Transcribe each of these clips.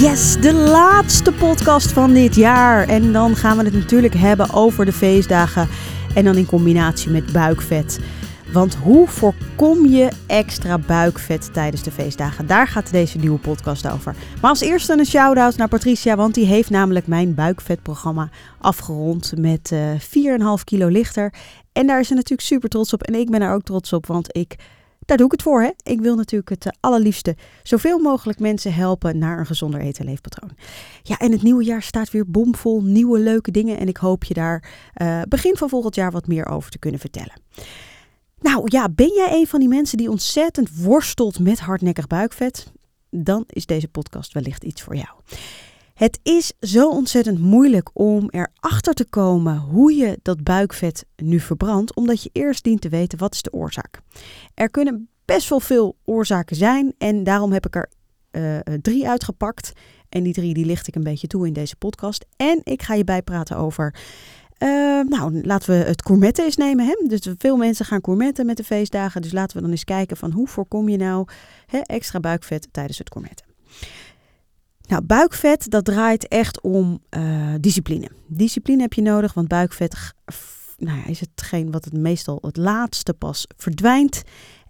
Yes, de laatste podcast van dit jaar. En dan gaan we het natuurlijk hebben over de feestdagen. En dan in combinatie met buikvet. Want hoe voorkom je extra buikvet tijdens de feestdagen? Daar gaat deze nieuwe podcast over. Maar als eerste een shout-out naar Patricia, want die heeft namelijk mijn buikvetprogramma afgerond met uh, 4,5 kilo lichter. En daar is ze natuurlijk super trots op. En ik ben er ook trots op, want ik daar doe ik het voor. Hè? Ik wil natuurlijk het eh, allerliefste zoveel mogelijk mensen helpen naar een gezonder eten- en leefpatroon. Ja, en het nieuwe jaar staat weer bomvol nieuwe leuke dingen. En ik hoop je daar uh, begin van volgend jaar wat meer over te kunnen vertellen. Nou ja, ben jij een van die mensen die ontzettend worstelt met hardnekkig buikvet? Dan is deze podcast wellicht iets voor jou. Het is zo ontzettend moeilijk om erachter te komen hoe je dat buikvet nu verbrandt, omdat je eerst dient te weten wat is de oorzaak. Er kunnen best wel veel oorzaken zijn en daarom heb ik er uh, drie uitgepakt. En die drie die licht ik een beetje toe in deze podcast. En ik ga je bijpraten over uh, nou, laten we het gourmetten eens nemen. Hè? Dus veel mensen gaan gourmetten met de feestdagen. Dus laten we dan eens kijken van hoe voorkom je nou hè, extra buikvet tijdens het gourmetten. Nou, buikvet, dat draait echt om uh, discipline. Discipline heb je nodig, want buikvet nou ja, is hetgeen wat het meestal het laatste pas verdwijnt.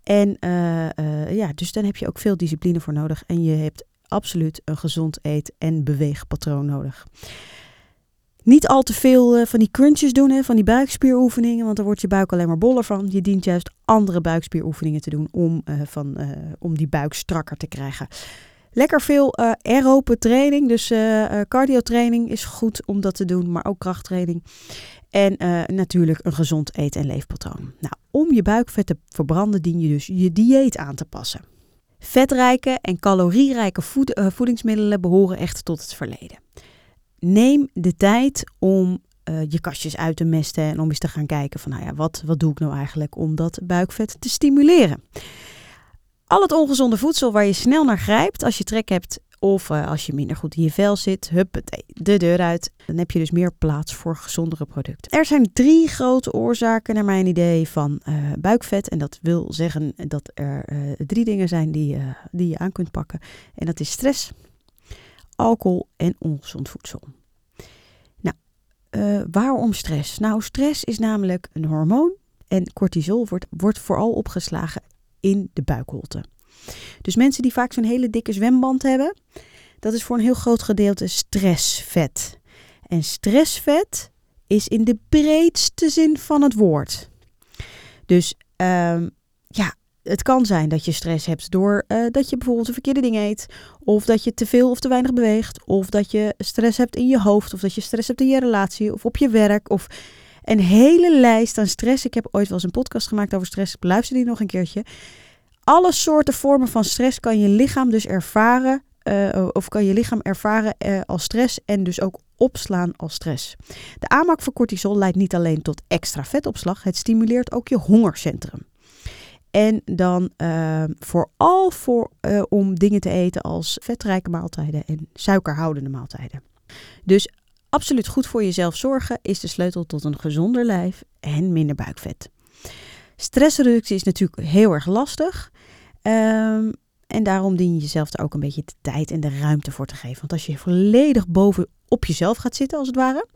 En uh, ja, dus dan heb je ook veel discipline voor nodig. En je hebt absoluut een gezond eet- en beweegpatroon nodig. Niet al te veel van die crunches doen, hè, van die buikspieroefeningen, want dan wordt je buik alleen maar boller van. Je dient juist andere buikspieroefeningen te doen om, van, om die buik strakker te krijgen. Lekker veel uh, aerobe training. Dus uh, cardio training is goed om dat te doen, maar ook krachttraining. En natuurlijk een gezond eten- en leefpatroon. Nou, om je buikvet te verbranden dien je dus je dieet aan te passen. Vetrijke en calorierijke voed voedingsmiddelen behoren echt tot het verleden. Neem de tijd om je kastjes uit te mesten en om eens te gaan kijken van, nou ja, wat, wat doe ik nou eigenlijk om dat buikvet te stimuleren? Al het ongezonde voedsel waar je snel naar grijpt als je trek hebt of uh, als je minder goed in je vel zit, huppatee, de deur uit. Dan heb je dus meer plaats voor gezondere producten. Er zijn drie grote oorzaken naar mijn idee van uh, buikvet. En dat wil zeggen dat er uh, drie dingen zijn die, die je aan kunt pakken. En dat is stress, alcohol en ongezond voedsel. Nou, waarom stress? Nou, stress is namelijk een hormoon. En cortisol wordt, wordt vooral opgeslagen in de buikholte. Dus mensen die vaak zo'n hele dikke zwemband hebben, dat is voor een heel groot gedeelte stressvet. En stressvet is in de breedste zin van het woord. Dus um, ja, het kan zijn dat je stress hebt door uh, dat je bijvoorbeeld de verkeerde dingen eet. Of dat je te veel of te weinig beweegt. Of dat je stress hebt in je hoofd. Of dat je stress hebt in je relatie. Of op je werk. Of een hele lijst aan stress. Ik heb ooit wel eens een podcast gemaakt over stress. Luister die nog een keertje. Alle soorten vormen van stress kan je lichaam dus ervaren. Uh, of kan je lichaam ervaren uh, als stress en dus ook opslaan als stress. De aanmaak van cortisol leidt niet alleen tot extra vetopslag, het stimuleert ook je hongercentrum. En dan uh, vooral voor, om dingen te eten als vetrijke maaltijden en suikerhoudende maaltijden. Dus absoluut goed voor jezelf zorgen is de sleutel tot een gezonder lijf en minder buikvet. Stressreductie is natuurlijk heel erg lastig. Um, en daarom dien je jezelf er ook een beetje de tijd en de ruimte voor te geven. Want als je volledig boven op jezelf gaat zitten, als het ware,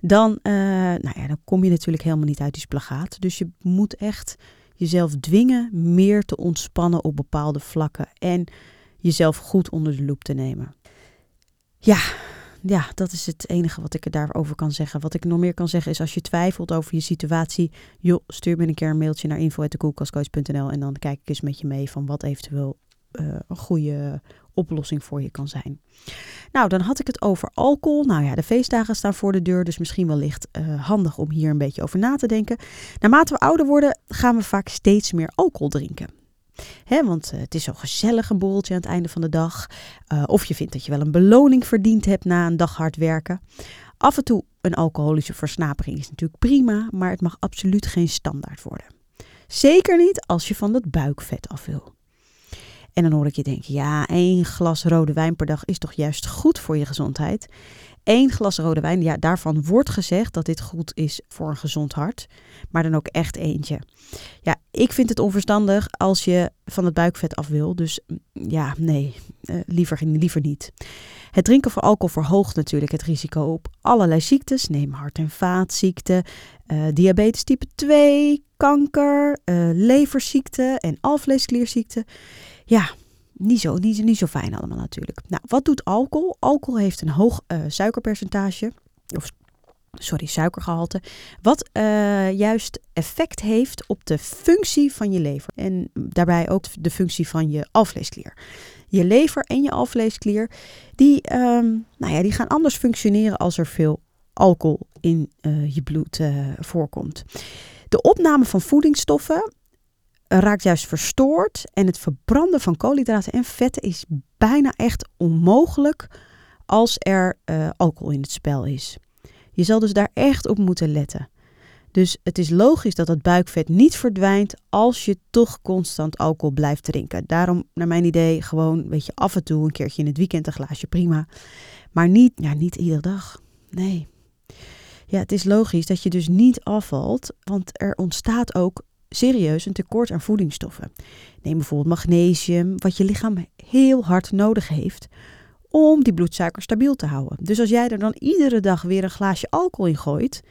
dan, uh, nou ja, dan kom je natuurlijk helemaal niet uit die splagaat. Dus je moet echt jezelf dwingen meer te ontspannen op bepaalde vlakken en jezelf goed onder de loep te nemen. Ja, ja, dat is het enige wat ik er daarover kan zeggen. Wat ik nog meer kan zeggen is als je twijfelt over je situatie, joh, stuur me een keer een mailtje naar info@dekoelkastcoach.nl en dan kijk ik eens met je mee van wat eventueel uh, een goede oplossing voor je kan zijn. Nou, dan had ik het over alcohol. Nou ja, de feestdagen staan voor de deur, dus misschien wellicht uh, handig om hier een beetje over na te denken. Naarmate we ouder worden, gaan we vaak steeds meer alcohol drinken. Want uh, het is zo gezellig een borreltje aan het einde van de dag. Uh, of je vindt dat je wel een beloning verdiend hebt na een dag hard werken. Af en toe een alcoholische versnapering is natuurlijk prima, maar het mag absoluut geen standaard worden. Zeker niet als je van dat buikvet af wil. En dan hoor ik je denken, ja, één glas rode wijn per dag is toch juist goed voor je gezondheid. Eén glas rode wijn, ja, daarvan wordt gezegd dat dit goed is voor een gezond hart. Maar dan ook echt eentje. Ja, ik vind het onverstandig als je van het buikvet af wil. Dus ja, nee. uh, liever, liever niet. Het drinken van alcohol verhoogt natuurlijk het risico op allerlei ziektes. Neem hart- en vaatziekten, uh, diabetes type 2, kanker, uh, leverziekten en alvleesklierziekten. Ja, niet zo, niet, niet zo fijn allemaal natuurlijk. Nou, wat doet alcohol? Alcohol heeft een hoog suikerpercentage. Of sorry, suikergehalte. Wat uh, juist effect heeft op de functie van je lever. En daarbij ook de functie van je alvleesklier. Je lever en je alvleesklier, die, um, nou ja, die gaan anders functioneren als er veel alcohol in uh, je bloed voorkomt. De opname van voedingsstoffen raakt juist verstoord en het verbranden van koolhydraten en vetten is bijna echt onmogelijk als er alcohol in het spel is. Je zal dus daar echt op moeten letten. Dus het is logisch dat het buikvet niet verdwijnt als je toch constant alcohol blijft drinken. Daarom, naar mijn idee, gewoon weet je, af en toe een keertje in het weekend een glaasje prima. Maar niet, ja, niet iedere dag. Nee. Ja, het is logisch dat je dus niet afvalt, want er ontstaat ook serieus een tekort aan voedingsstoffen. Neem bijvoorbeeld magnesium, wat je lichaam heel hard nodig heeft om die bloedsuiker stabiel te houden. Dus als jij er dan iedere dag weer een glaasje alcohol in gooit,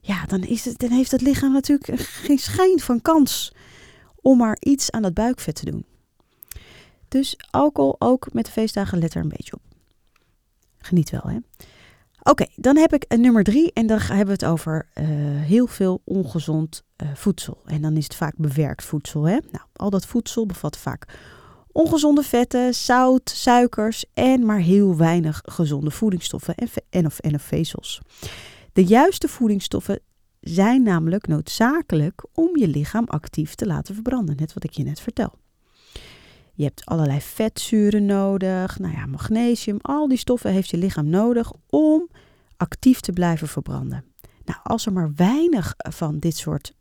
ja, dan, is het, dan heeft het lichaam natuurlijk geen schijn van kans om maar iets aan dat buikvet te doen. Dus alcohol ook met de feestdagen, let er een beetje op. Geniet wel, hè? Oké, dan heb ik een nummer drie en dan hebben we het over uh, heel veel ongezond uh, voedsel. En dan is het vaak bewerkt voedsel. Hè? Nou, al dat voedsel bevat vaak ongezonde vetten, zout, suikers en maar heel weinig gezonde voedingsstoffen en, en, of, en of vezels. De juiste voedingsstoffen zijn namelijk noodzakelijk om je lichaam actief te laten verbranden, net wat ik je net vertel. Je hebt allerlei vetzuren nodig, nou ja, magnesium, al die stoffen heeft je lichaam nodig om actief te blijven verbranden. Nou, als er maar weinig van dit soort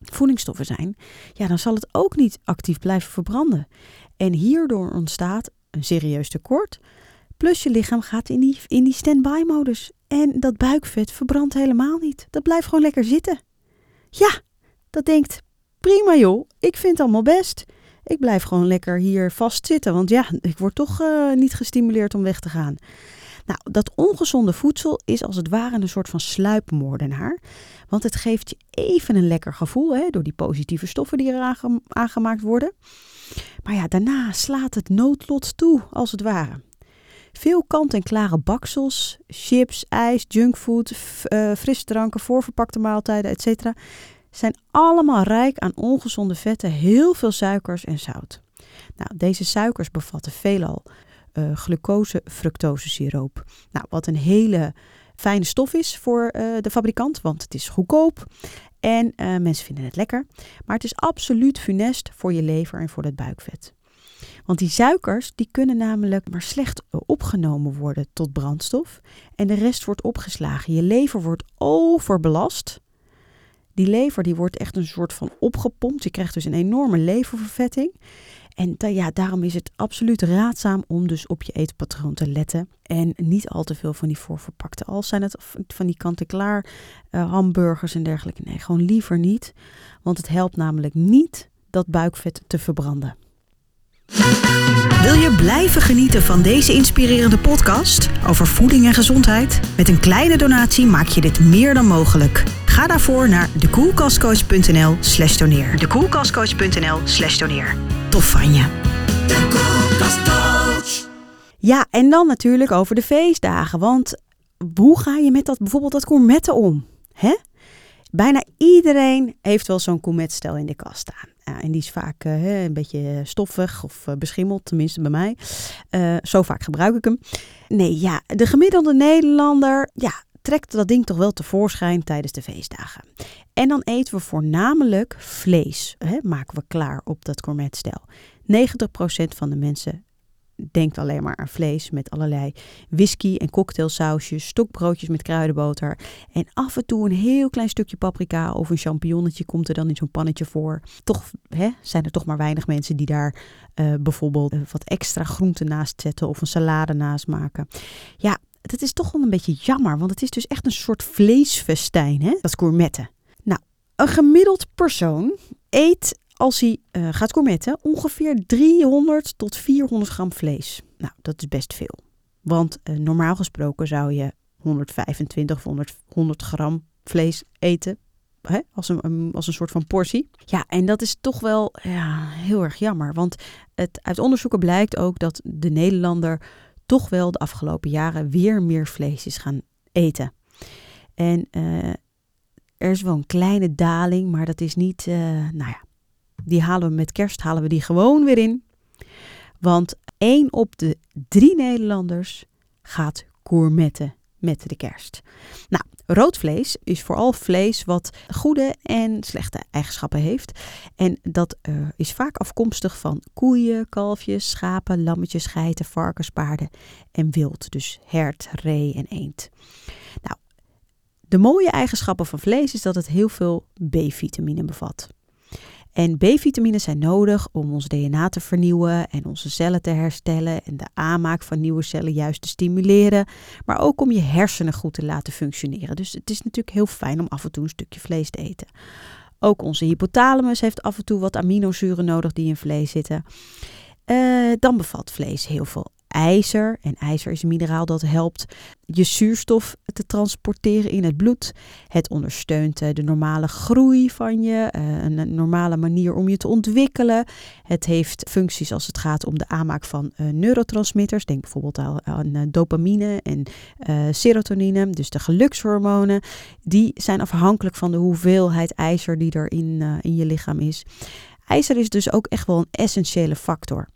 voedingsstoffen zijn, ja, dan zal het ook niet actief blijven verbranden. En hierdoor ontstaat een serieus tekort. Plus je lichaam gaat in die, in die stand-by modus. En dat buikvet verbrandt helemaal niet. Dat blijft gewoon lekker zitten. Ja, dat denkt, prima joh, ik vind het allemaal best. Ik blijf gewoon lekker hier vast zitten, want ja, ik word toch uh, niet gestimuleerd om weg te gaan. Nou, dat ongezonde voedsel is als het ware een soort van sluipmoordenaar. Want het geeft je even een lekker gevoel hè, door die positieve stoffen die er aangemaakt worden. Maar ja, daarna slaat het noodlot toe, als het ware. Veel kant-en-klare baksels, chips, ijs, junkfood, uh, frisdranken, voorverpakte maaltijden, etc. zijn allemaal rijk aan ongezonde vetten, heel veel suikers en zout. Nou, deze suikers bevatten veelal uh, glucose-fructose-siroop. Nou, wat een hele fijne stof is voor uh, de fabrikant, want het is goedkoop en uh, mensen vinden het lekker. Maar het is absoluut funest voor je lever en voor het buikvet. Want die suikers die kunnen namelijk maar slecht opgenomen worden tot brandstof en de rest wordt opgeslagen. Je lever wordt overbelast. Die lever die wordt echt een soort van opgepompt. Je krijgt dus een enorme leververvetting. En ja, daarom is het absoluut raadzaam om dus op je eetpatroon te letten. En niet al te veel van die voorverpakte. Al zijn het van die kant-en-klaar uh, hamburgers en dergelijke. Nee, gewoon liever niet. Want het helpt namelijk niet dat buikvet te verbranden. Wil je blijven genieten van deze inspirerende podcast over voeding en gezondheid? Met een kleine donatie maak je dit meer dan mogelijk. Ga daarvoor naar dekoelkastcoach.nl slash dekoelkastcoach.nl slash. Tof van je. De. Ja, en dan natuurlijk over de feestdagen. Want hoe ga je met dat, bijvoorbeeld dat gourmetten om? Hè? Bijna iedereen heeft wel zo'n gourmetstel in de kast staan. Ja, en die is vaak uh, een beetje stoffig of uh, beschimmeld, tenminste bij mij. Uh, zo vaak gebruik ik hem. Nee, ja, de gemiddelde Nederlander, ja, trekt dat ding toch wel tevoorschijn tijdens de feestdagen. En dan eten we voornamelijk vlees. Hè, maken we klaar op dat gourmetstel. 90% van de mensen denkt alleen maar aan vlees met allerlei whisky en cocktailsausjes, stokbroodjes met kruidenboter en af en toe een heel klein stukje paprika of een champignonnetje komt er dan in zo'n pannetje voor. Toch hè, zijn er toch maar weinig mensen die daar uh, bijvoorbeeld uh, wat extra groenten naast zetten of een salade naast maken. Ja, dat is toch wel een beetje jammer, want het is dus echt een soort vleesfestijn, hè? dat gourmetten. Nou, een gemiddeld persoon eet als hij uh, gaat gourmetten, ongeveer 300 tot 400 gram vlees. Nou, dat is best veel. Want uh, normaal gesproken zou je 125 of 100, 100 gram vlees eten. Als, een, als een soort van portie. Ja, en dat is toch wel ja, heel erg jammer. Want het, uit onderzoeken blijkt ook dat de Nederlander toch wel de afgelopen jaren weer meer vlees is gaan eten. En uh, er is wel een kleine daling, maar dat is niet, uh, nou ja, die halen we met kerst, halen we die gewoon weer in. Want één op de drie Nederlanders gaat gourmetten met de kerst. Nou, rood vlees is vooral vlees wat goede en slechte eigenschappen heeft. En dat uh, is vaak afkomstig van koeien, kalfjes, schapen, lammetjes, geiten, varkens, paarden en wild. Dus hert, ree en eend. Nou, de mooie eigenschappen van vlees is dat het heel veel B-vitamine bevat. En B-vitamines zijn nodig om ons DNA te vernieuwen en onze cellen te herstellen en de aanmaak van nieuwe cellen juist te stimuleren, maar ook om je hersenen goed te laten functioneren. Dus het is natuurlijk heel fijn om af en toe een stukje vlees te eten. Ook onze hypothalamus heeft af en toe wat aminozuren nodig die in vlees zitten. Uh, dan bevat vlees heel veel ijzer. En ijzer is een mineraal dat helpt je zuurstof te transporteren in het bloed. Het ondersteunt eh, de normale groei van je, eh, een normale manier om je te ontwikkelen. Het heeft functies als het gaat om de aanmaak van uh, neurotransmitters. Denk bijvoorbeeld aan dopamine en serotonine, dus de gelukshormonen. Die zijn afhankelijk van de hoeveelheid ijzer die er in, in je lichaam is. IJzer is dus ook echt wel een essentiële factor.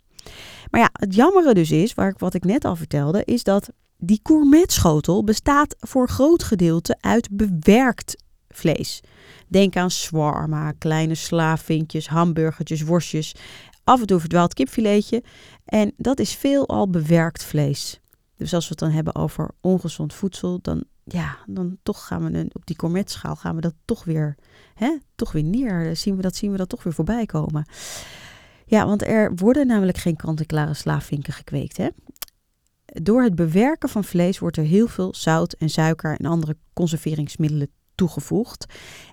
Maar ja, het jammere dus is, waar ik, wat ik net al vertelde, is dat die gourmetschotel bestaat voor groot gedeelte uit bewerkt vlees. Denk aan swarma, kleine slaafvinkjes, hamburgertjes, worstjes. Af en toe verdwaald kipfiletje. En dat is veelal bewerkt vlees. Dus als we het dan hebben over ongezond voedsel, dan, ja, dan toch gaan we op die gourmetschaal gaan we dat toch weer, hè, toch weer neer. Zien we dat, zien we dat toch weer voorbij komen. Ja, want er worden namelijk geen kant-en-klare slaafvinken gekweekt. Hè? Door het bewerken van vlees wordt er heel veel zout en suiker en andere conserveringsmiddelen toegevoegd.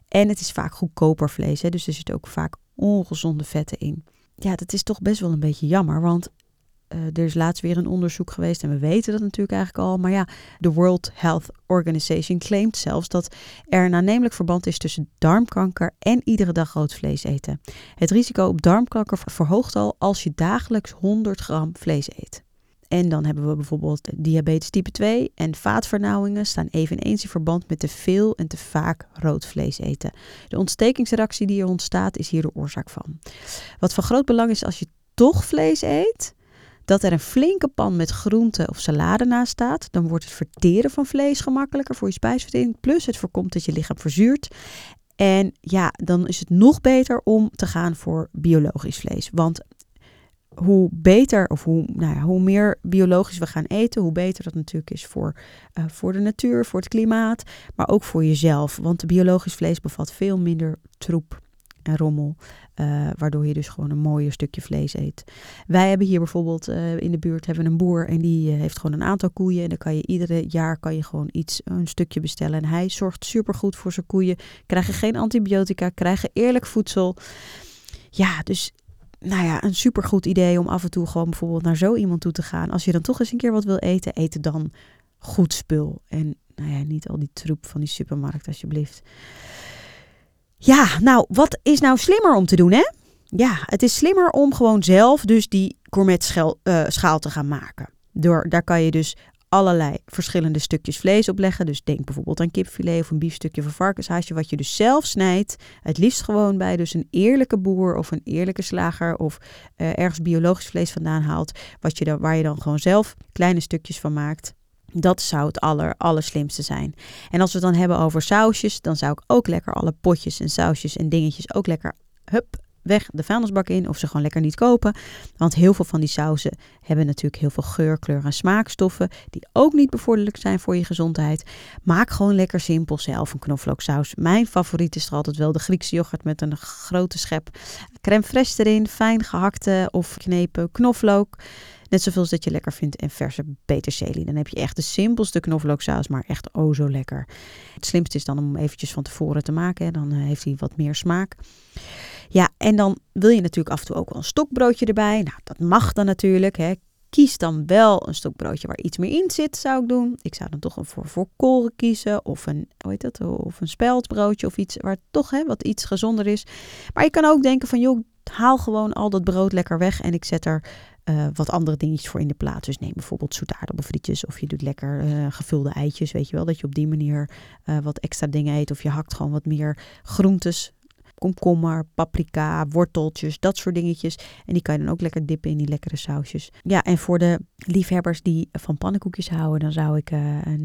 En het is vaak goedkoper vlees, hè? dus er zitten ook vaak ongezonde vetten in. Ja, dat is toch best wel een beetje jammer, want uh, er is laatst weer een onderzoek geweest en we weten dat natuurlijk eigenlijk al. Maar ja, de World Health Organization claimt zelfs dat er een aannemelijk verband is tussen darmkanker en iedere dag rood vlees eten. Het risico op darmkanker verhoogt al als je dagelijks 100 gram vlees eet. En dan hebben we bijvoorbeeld diabetes type 2 en vaatvernauwingen staan eveneens in verband met te veel en te vaak rood vlees eten. De ontstekingsreactie die er ontstaat is hier de oorzaak van. Wat van groot belang is als je toch vlees eet, dat er een flinke pan met groenten of salade naast staat. Dan wordt het verteren van vlees gemakkelijker voor je spijsvertering. Plus het voorkomt dat je lichaam verzuurt. En ja, dan is het nog beter om te gaan voor biologisch vlees. Want hoe beter of hoe, nou ja, hoe meer biologisch we gaan eten, hoe beter dat natuurlijk is voor, uh, voor de natuur, voor het klimaat, maar ook voor jezelf. Want biologisch vlees bevat veel minder troep en rommel. Uh, waardoor je dus gewoon een mooier stukje vlees eet. Wij hebben hier bijvoorbeeld uh, in de buurt hebben een boer en die uh, heeft gewoon een aantal koeien. En dan kan je iedere jaar kan je gewoon iets, een stukje bestellen. En hij zorgt supergoed voor zijn koeien. Krijgen geen antibiotica, krijgen eerlijk voedsel. Ja, dus nou ja, een supergoed idee om af en toe gewoon bijvoorbeeld naar zo iemand toe te gaan. Als je dan toch eens een keer wat wil eten, eten dan goed spul. En nou ja, niet al die troep van die supermarkt alsjeblieft. Ja, nou, wat is nou slimmer om te doen, hè? Ja, het is slimmer om gewoon zelf dus die gourmet schaal, uh, schaal te gaan maken. Door, daar kan je dus allerlei verschillende stukjes vlees op leggen. Dus denk bijvoorbeeld aan kipfilet of een biefstukje van varkenshaasje, wat je dus zelf snijdt. Het liefst gewoon bij dus een eerlijke boer of een eerlijke slager of uh, ergens biologisch vlees vandaan haalt, wat je dan, waar je dan gewoon zelf kleine stukjes van maakt. Dat zou het aller, allerslimste zijn. En als we het dan hebben over sausjes, dan zou ik ook lekker alle potjes en sausjes en dingetjes ook lekker hup, weg de vuilnisbak in of ze gewoon lekker niet kopen. Want heel veel van die sauzen hebben natuurlijk heel veel geur, kleur en smaakstoffen die ook niet bevorderlijk zijn voor je gezondheid. Maak gewoon lekker simpel zelf een knoflooksaus. Mijn favoriet is er altijd wel de Griekse yoghurt met een grote schep crème fraîche erin, fijn gehakte of geknepen knoflook. Net zoveel als dat je lekker vindt en verse peterselie. Dan heb je echt de simpelste knoflooksaus, maar echt oh zo lekker. Het slimste is dan om eventjes van tevoren te maken. Dan eh, heeft hij wat meer smaak. Ja, en dan wil je natuurlijk af en toe ook wel een stokbroodje erbij. Nou, dat mag dan natuurlijk. Hè. Kies dan wel een stokbroodje waar iets meer in zit, zou ik doen. Ik zou dan toch voor, voor koren kiezen of een, hoe heet dat, of een speldbroodje of iets waar toch hè, wat iets gezonder is. Maar je kan ook denken van, joh, haal gewoon al dat brood lekker weg en ik zet er uh, wat andere dingetjes voor in de plaats. Dus neem bijvoorbeeld zoete aardappelfrietjes of je doet lekker uh, gevulde eitjes, weet je wel. Dat je op die manier uh, wat extra dingen eet of je hakt gewoon wat meer groentes komkommer, paprika, worteltjes, dat soort dingetjes. En die kan je dan ook lekker dippen in die lekkere sausjes. Ja, en voor de liefhebbers die van pannenkoekjes houden, dan zou ik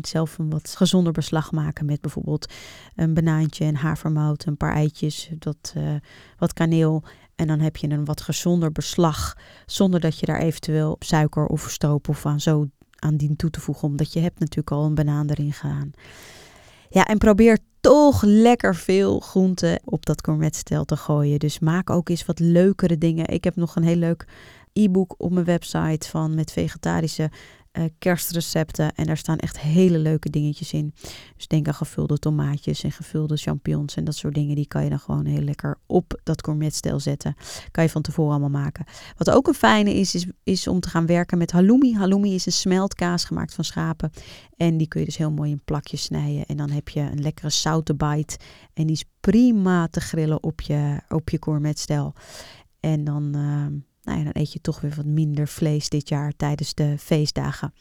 zelf een wat gezonder beslag maken met bijvoorbeeld een banaantje en havermout, een paar eitjes, dat, wat kaneel. En dan heb je een wat gezonder beslag, zonder dat je daar eventueel suiker of stroop of aan zo aan dient toe te voegen, omdat je hebt natuurlijk al een banaan erin gedaan. Ja, en probeer toch lekker veel groenten op dat gourmetstel te gooien. Dus maak ook eens wat leukere dingen. Ik heb nog een heel leuk e-book op mijn website van met vegetarische uh, kerstrecepten. En daar staan echt hele leuke dingetjes in. Dus denk aan gevulde tomaatjes en gevulde champignons en dat soort dingen. Die kan je dan gewoon heel lekker op dat gourmetstel zetten. Kan je van tevoren allemaal maken. Wat ook een fijne is, is, is om te gaan werken met halloumi. Halloumi is een smeltkaas gemaakt van schapen. En die kun je dus heel mooi in plakjes snijden. En dan heb je een lekkere zoute bite. En die is prima te grillen op je, op je gourmetstel. En dan... Uh, nou ja, dan eet je toch weer wat minder vlees dit jaar tijdens de feestdagen.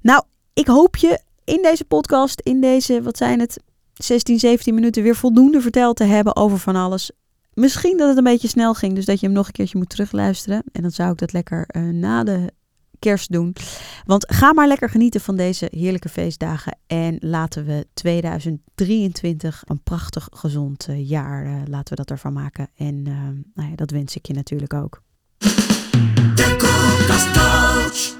Nou, ik hoop je in deze podcast, in deze, wat zijn het, 16, 17 minuten weer voldoende verteld te hebben over van alles. Misschien dat het een beetje snel ging, dus dat je hem nog een keertje moet terugluisteren. En dan zou ik dat lekker uh, na de kerst doen. Want ga maar lekker genieten van deze heerlijke feestdagen. En laten we 2023 een prachtig gezond uh, jaar, uh, laten we dat ervan maken. En nou ja, dat wens ik je natuurlijk ook. Таков Костолч.